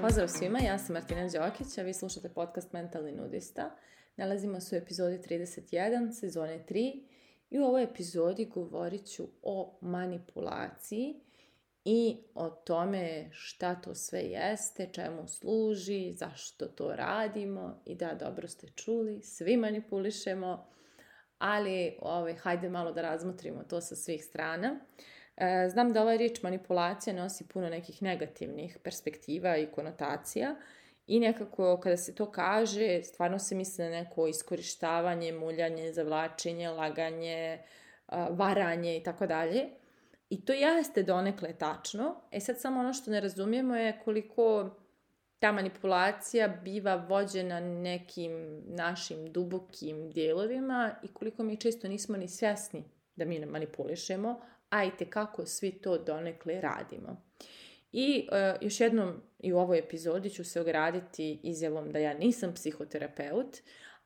Pozdrav svima, ja sam Martina Đokić, a vi slušate podcast Mentalni nudista. Nalazimo se u epizodi 31, sezone 3 i u ovoj epizodi govorit ću o manipulaciji i o tome šta to sve jeste, čemu služi, zašto to radimo i da, dobro ste čuli, svi manipulišemo, ali ovaj, hajde malo da razmotrimo to sa svih strana. E, znam da ova riječ manipulacija nosi puno nekih negativnih perspektiva i konotacija i nekako kada se to kaže, stvarno se misli na neko iskorištavanje, muljanje, zavlačenje, laganje, varanje i tako dalje. I to jeste donekle tačno. E sad samo ono što ne razumijemo je koliko ta manipulacija biva vođena nekim našim dubokim dijelovima i koliko mi često nismo ni svjesni da mi ne manipulišemo, ajte kako svi to donekle radimo. I e, još jednom i u ovoj epizodi ću se ograditi izjavom da ja nisam psihoterapeut,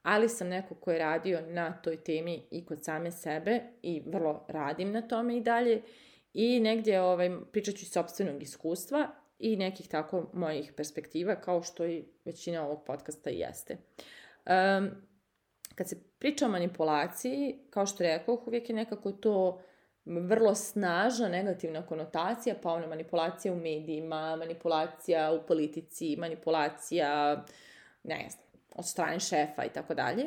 ali sam neko ko je radio na toj temi i kod same sebe i vrlo radim na tome i dalje i negdje ovaj, pričat ću iz sobstvenog iskustva i nekih tako mojih perspektiva, kao što i većina ovog podcasta jeste. Um, kad se priča o manipulaciji, kao što rekao, uvijek je nekako to vrlo snažna negativna konotacija, pa ona manipulacija u medijima, manipulacija u politici, manipulacija, ne znam, od strane šefa i tako dalje.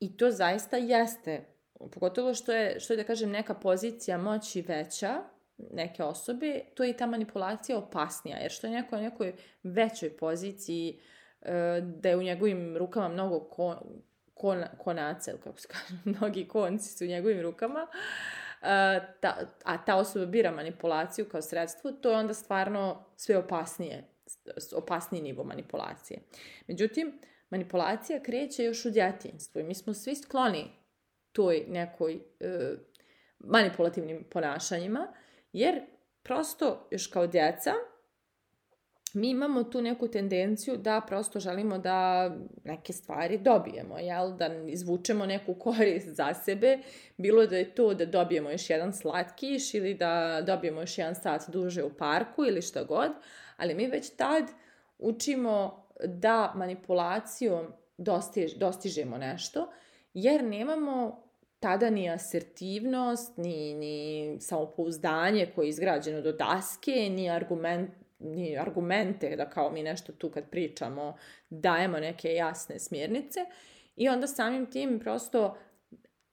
I to zaista jeste, pogotovo što je, što je da kažem, neka pozicija moći veća, neke osobe, to je i ta manipulacija opasnija, jer što je neko na nekoj većoj poziciji, e, da je u njegovim rukama mnogo kon, kon, konaca, ili kako se kaže, mnogi konci su u njegovim rukama, a e, ta, a ta osoba bira manipulaciju kao sredstvo, to je onda stvarno sve opasnije, opasniji nivo manipulacije. Međutim, manipulacija kreće još u djetinjstvu i mi smo svi skloni toj nekoj e, manipulativnim ponašanjima, Jer prosto još kao djeca mi imamo tu neku tendenciju da prosto želimo da neke stvari dobijemo, jel? da izvučemo neku korist za sebe, bilo da je to da dobijemo još jedan slatkiš ili da dobijemo još jedan sat duže u parku ili šta god, ali mi već tad učimo da manipulacijom dostiž, dostižemo nešto, jer nemamo tada ni asertivnost, ni, ni samopouzdanje koje je izgrađeno do daske, ni argument, ni argumente da kao mi nešto tu kad pričamo dajemo neke jasne smjernice i onda samim tim prosto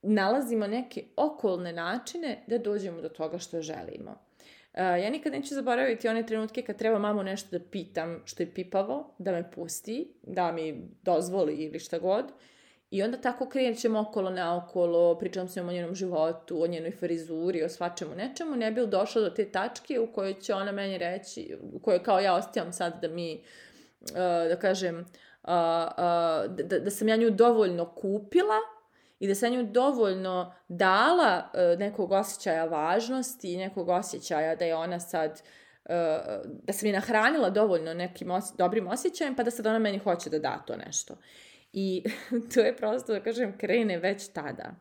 nalazimo neke okolne načine da dođemo do toga što želimo. E, ja nikad neću zaboraviti one trenutke kad treba mamu nešto da pitam što je pipavo, da me pusti, da mi dozvoli ili šta god. Uh, I onda tako krećem okolo na okolo, pričam se o njenom životu, o njenoj frizuri, o svačemu nečemu, ne bi došla do te tačke u kojoj će ona meni reći, u kojoj kao ja ostajam sad da mi, e, da kažem, da, da sam ja nju dovoljno kupila i da sam nju dovoljno dala e, nekog osjećaja važnosti i nekog osjećaja da je ona sad e, da sam je nahranila dovoljno nekim os dobrim osjećajem, pa da sad ona meni hoće da da to nešto. I to je prosto, da kažem, krene već tada.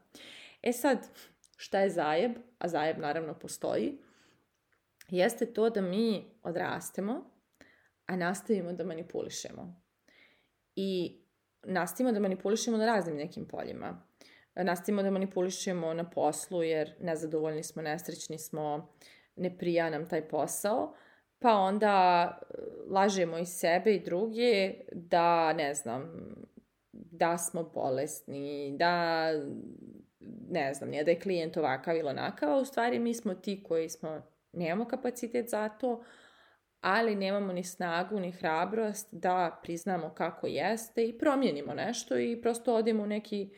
E sad, šta je zajeb? A zajeb naravno postoji. Jeste to da mi odrastemo, a nastavimo da manipulišemo. I nastavimo da manipulišemo na raznim nekim poljima. Nastavimo da manipulišemo na poslu jer nezadovoljni smo, nesrećni smo, ne prija nam taj posao, pa onda e, lažemo i sebe i druge da, ne znam, da smo bolesni, da ne znam, nije da je klijent ovakav ili onakav, a u stvari mi smo ti koji smo, nemamo kapacitet za to, ali nemamo ni snagu ni hrabrost da priznamo kako jeste i promijenimo nešto i prosto odemo u neki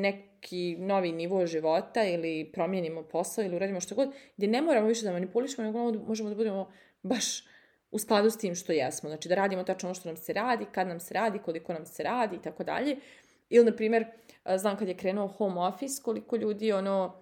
neki novi nivo života ili promijenimo posao ili uradimo što god, gdje ne moramo više da manipulišemo, nego možemo da budemo baš u skladu s tim što jesmo. Znači da radimo tačno ono što nam se radi, kad nam se radi, koliko nam se radi i tako dalje. Ili, na primjer, znam kad je krenuo home office, koliko ljudi ono,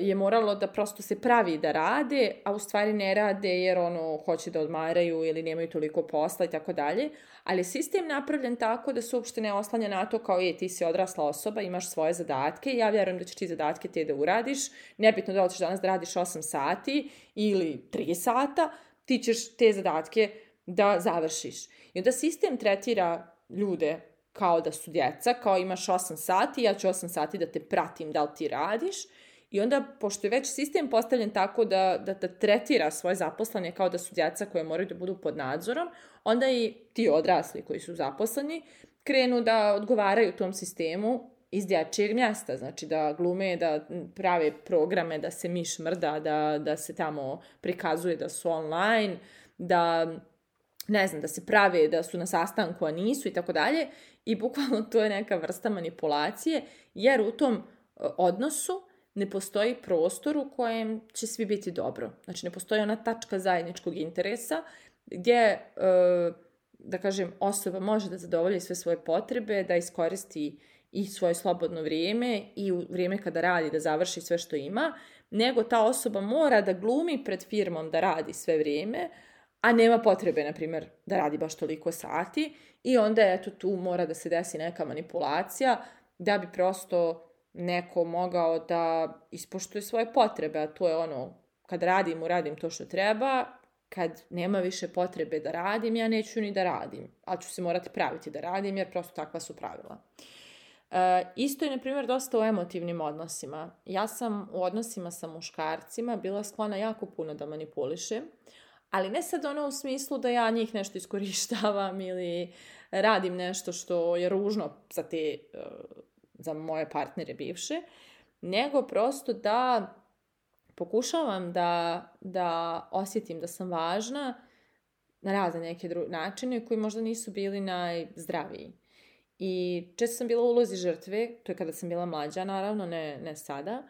je moralo da prosto se pravi da rade, a u stvari ne rade jer ono hoće da odmaraju ili nemaju toliko posla i tako dalje. Ali sistem napravljen tako da se uopšte ne oslanja na to kao je ti si odrasla osoba, imaš svoje zadatke, ja vjerujem da ćeš ti zadatke te da uradiš, nebitno da li ćeš danas da radiš 8 sati ili 3 sata, ti ćeš te zadatke da završiš. I onda sistem tretira ljude kao da su djeca, kao imaš 8 sati, ja ću 8 sati da te pratim da li ti radiš. I onda, pošto je već sistem postavljen tako da, da, da tretira svoje zaposlanje kao da su djeca koje moraju da budu pod nadzorom, onda i ti odrasli koji su zaposleni krenu da odgovaraju tom sistemu iz dječjeg mjesta, znači da glume, da prave programe, da se miš mrda, da, da se tamo prikazuje da su online, da ne znam, da se prave da su na sastanku, a nisu i tako dalje. I bukvalno to je neka vrsta manipulacije, jer u tom e, odnosu ne postoji prostor u kojem će svi biti dobro. Znači ne postoji ona tačka zajedničkog interesa gdje, e, da kažem, osoba može da zadovolji sve svoje potrebe, da iskoristi i svoje slobodno vrijeme i u vrijeme kada radi da završi sve što ima, nego ta osoba mora da glumi pred firmom da radi sve vrijeme, a nema potrebe, na primjer, da radi baš toliko sati i onda, eto, tu mora da se desi neka manipulacija da bi prosto neko mogao da ispoštuje svoje potrebe, a to je ono, kad radim, uradim to što treba, kad nema više potrebe da radim, ja neću ni da radim, ali ću se morati praviti da radim, jer prosto takva su pravila. E, isto je, na primjer, dosta u emotivnim odnosima. Ja sam u odnosima sa muškarcima bila sklona jako puno da manipulišem, ali ne sad ono u smislu da ja njih nešto iskorištavam ili radim nešto što je ružno za te, e, za moje partnere bivše, nego prosto da pokušavam da, da osjetim da sam važna na razne neke dru načine koji možda nisu bili najzdraviji. I često sam bila u ulozi žrtve, to je kada sam bila mlađa, naravno, ne, ne sada.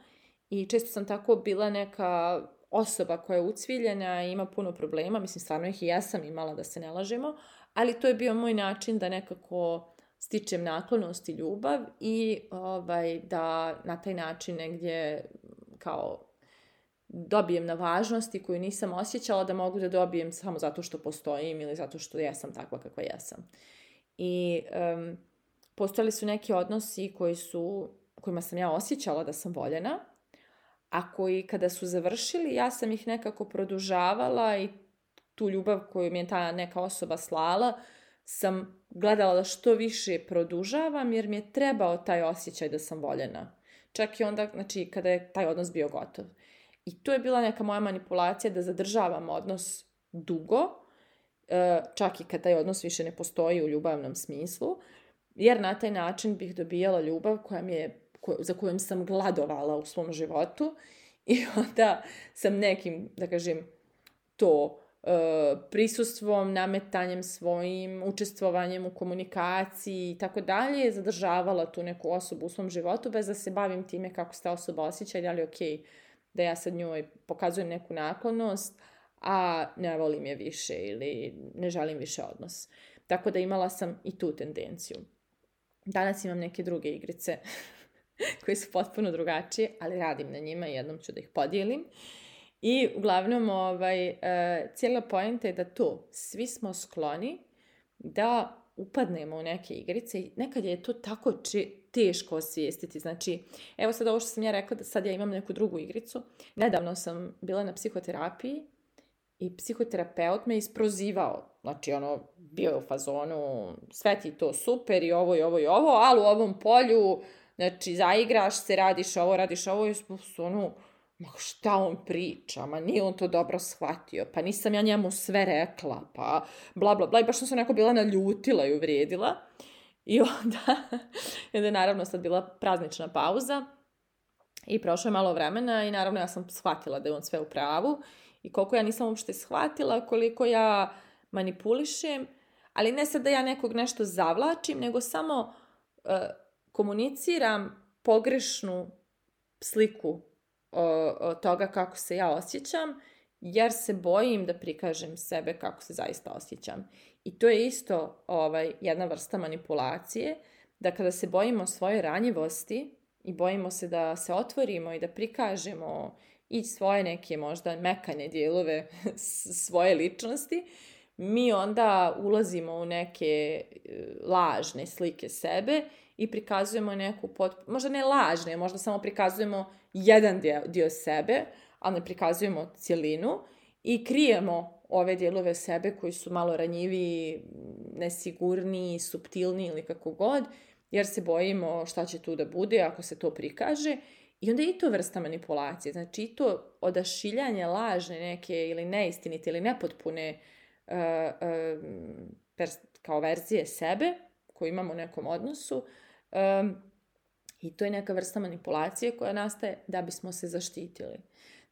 I često sam tako bila neka osoba koja je ucviljena i ima puno problema. Mislim, stvarno ih i ja sam imala, da se ne lažemo. Ali to je bio moj način da nekako stičem naklonost i ljubav i ovaj, da na taj način negdje kao dobijem na važnosti koju nisam osjećala da mogu da dobijem samo zato što postojim ili zato što jesam takva kakva jesam. I um, postali su neki odnosi koji su, kojima sam ja osjećala da sam voljena, a koji kada su završili, ja sam ih nekako produžavala i tu ljubav koju mi je ta neka osoba slala, sam gledala da što više produžavam jer mi je trebao taj osjećaj da sam voljena. Čak i onda, znači, kada je taj odnos bio gotov. I to je bila neka moja manipulacija da zadržavam odnos dugo, eh, čak i kad taj odnos više ne postoji u ljubavnom smislu, jer na taj način bih dobijala ljubav koja mi je, ko, za kojom sam gladovala u svom životu i onda sam nekim, da kažem, to e, prisustvom, nametanjem svojim, učestvovanjem u komunikaciji i tako dalje, zadržavala tu neku osobu u svom životu bez da se bavim time kako se ta osoba osjeća i da li je okej okay da ja sad njoj pokazujem neku naklonost, a ne volim je više ili ne želim više odnos. Tako da imala sam i tu tendenciju. Danas imam neke druge igrice koje su potpuno drugačije, ali radim na njima i jednom ću da ih podijelim. I uglavnom, ovaj, eh, cijela poenta je da to, svi smo skloni da upadnemo u neke igrice i nekad je to tako či, teško osvijestiti. Znači, evo sad ovo što sam ja rekla, da sad ja imam neku drugu igricu. Nedavno sam bila na psihoterapiji i psihoterapeut me isprozivao. Znači, ono, bio je u fazonu, sve ti to super i ovo i ovo i ovo, ali u ovom polju, znači, zaigraš se, radiš ovo, radiš ovo i su ono, ma šta on priča, ma nije on to dobro shvatio, pa nisam ja njemu sve rekla, pa bla bla bla i baš sam se neko bila naljutila i uvrijedila. I onda, i onda je naravno sad bila praznična pauza i prošlo je malo vremena i naravno ja sam shvatila da je on sve u pravu i koliko ja nisam uopšte shvatila, koliko ja manipulišem, ali ne sad da ja nekog nešto zavlačim, nego samo uh, komuniciram pogrešnu sliku o, toga kako se ja osjećam, jer se bojim da prikažem sebe kako se zaista osjećam. I to je isto ovaj, jedna vrsta manipulacije, da kada se bojimo svoje ranjivosti i bojimo se da se otvorimo i da prikažemo i svoje neke možda mekane dijelove svoje ličnosti, mi onda ulazimo u neke e, lažne slike sebe i prikazujemo neku, pot... možda ne lažne, možda samo prikazujemo jedan dio, dio sebe, ali ne prikazujemo cijelinu i krijemo ove dijelove sebe koji su malo ranjivi, nesigurni, subtilni ili kako god, jer se bojimo šta će tu da bude ako se to prikaže. I onda je i to vrsta manipulacije, znači i to odašiljanje lažne neke ili neistinite ili nepotpune uh, uh, pers kao verzije sebe koju imamo u nekom odnosu um, i to je neka vrsta manipulacije koja nastaje da bismo se zaštitili.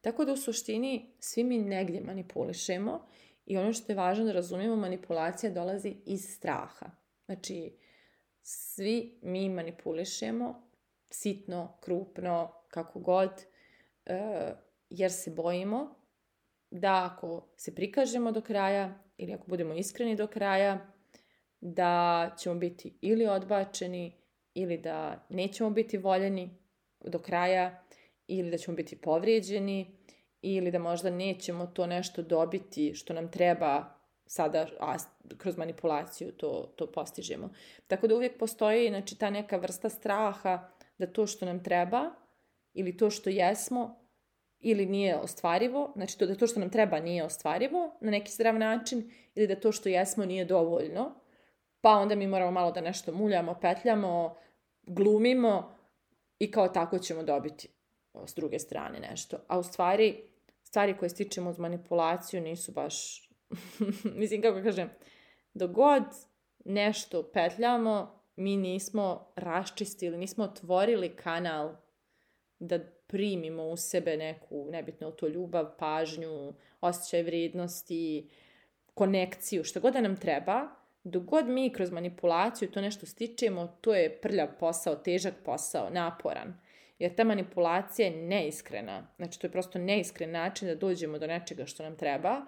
Tako da u suštini svi mi negdje manipulišemo i ono što je važno da razumijemo, manipulacija dolazi iz straha. Znači, svi mi manipulišemo sitno, krupno, kako god, e, jer se bojimo da ako se prikažemo do kraja ili ako budemo iskreni do kraja, da ćemo biti ili odbačeni ili da nećemo biti voljeni do kraja ili da ćemo biti povrijeđeni ili da možda nećemo to nešto dobiti što nam treba sada a, kroz manipulaciju to, to postižemo. Tako da uvijek postoji znači, ta neka vrsta straha da to što nam treba ili to što jesmo ili nije ostvarivo, znači to, da to što nam treba nije ostvarivo na neki zdrav način ili da to što jesmo nije dovoljno, pa onda mi moramo malo da nešto muljamo, petljamo, glumimo i kao tako ćemo dobiti s druge strane nešto. A u stvari, stvari koje stičemo uz manipulaciju nisu baš, mislim kako kažem, dok god nešto petljamo, mi nismo raščistili, nismo otvorili kanal da primimo u sebe neku, nebitno to ljubav, pažnju, osjećaj vrednosti, konekciju, što god da nam treba, dok god mi kroz manipulaciju to nešto stičemo, to je prljav posao, težak posao, naporan. Jer ta manipulacija je neiskrena. Znači, to je prosto neiskren način da dođemo do nečega što nam treba,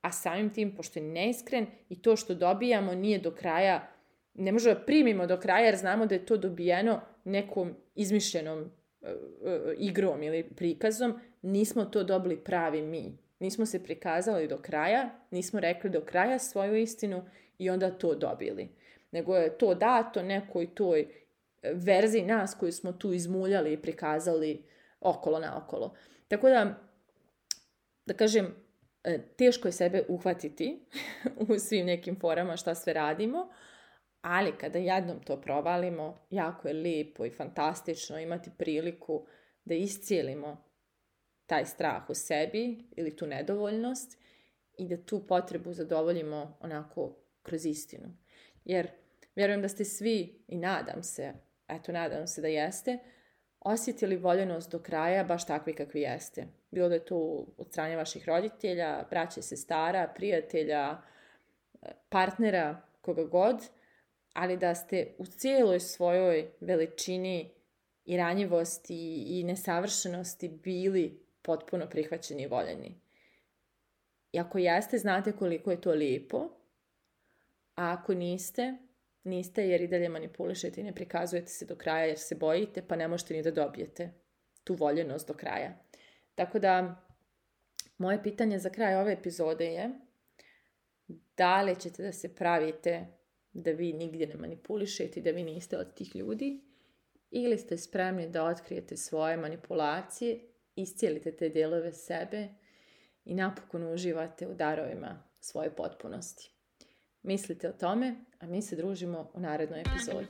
a samim tim, pošto je neiskren i to što dobijamo nije do kraja, ne možemo da primimo do kraja jer znamo da je to dobijeno nekom izmišljenom igrom ili prikazom, nismo to dobili pravi mi. Nismo se prikazali do kraja, nismo rekli do kraja svoju istinu i onda to dobili. Nego je to dato nekoj toj e, verziji nas koju smo tu izmuljali i prikazali okolo na okolo. Tako da, da kažem, e, teško je sebe uhvatiti u svim nekim forama šta sve radimo, uh, Ali kada jednom to provalimo, jako je lipo i fantastično imati priliku da iscijelimo taj strah u sebi ili tu nedovoljnost i da tu potrebu zadovoljimo onako kroz istinu. Jer vjerujem da ste svi i nadam se, eto nadam se da jeste, osjetili voljenost do kraja baš takvi kakvi jeste. Bilo da je to od strane vaših roditelja, braće, sestara, prijatelja, partnera, koga god – ali da ste u cijeloj svojoj veličini i ranjivosti i nesavršenosti bili potpuno prihvaćeni i voljeni. I ako jeste, znate koliko je to lijepo, a ako niste, niste jer i dalje manipulišete i ne prikazujete se do kraja jer se bojite pa ne možete ni da dobijete tu voljenost do kraja. Tako da, moje pitanje za kraj ove epizode je da li ćete da se pravite da vi nigdje ne manipulišete i da vi niste od tih ljudi ili ste spremni da otkrijete svoje manipulacije, iscijelite te dijelove sebe i napokon uživate u darovima svoje potpunosti. Mislite o tome, a mi se družimo u narednoj epizodi.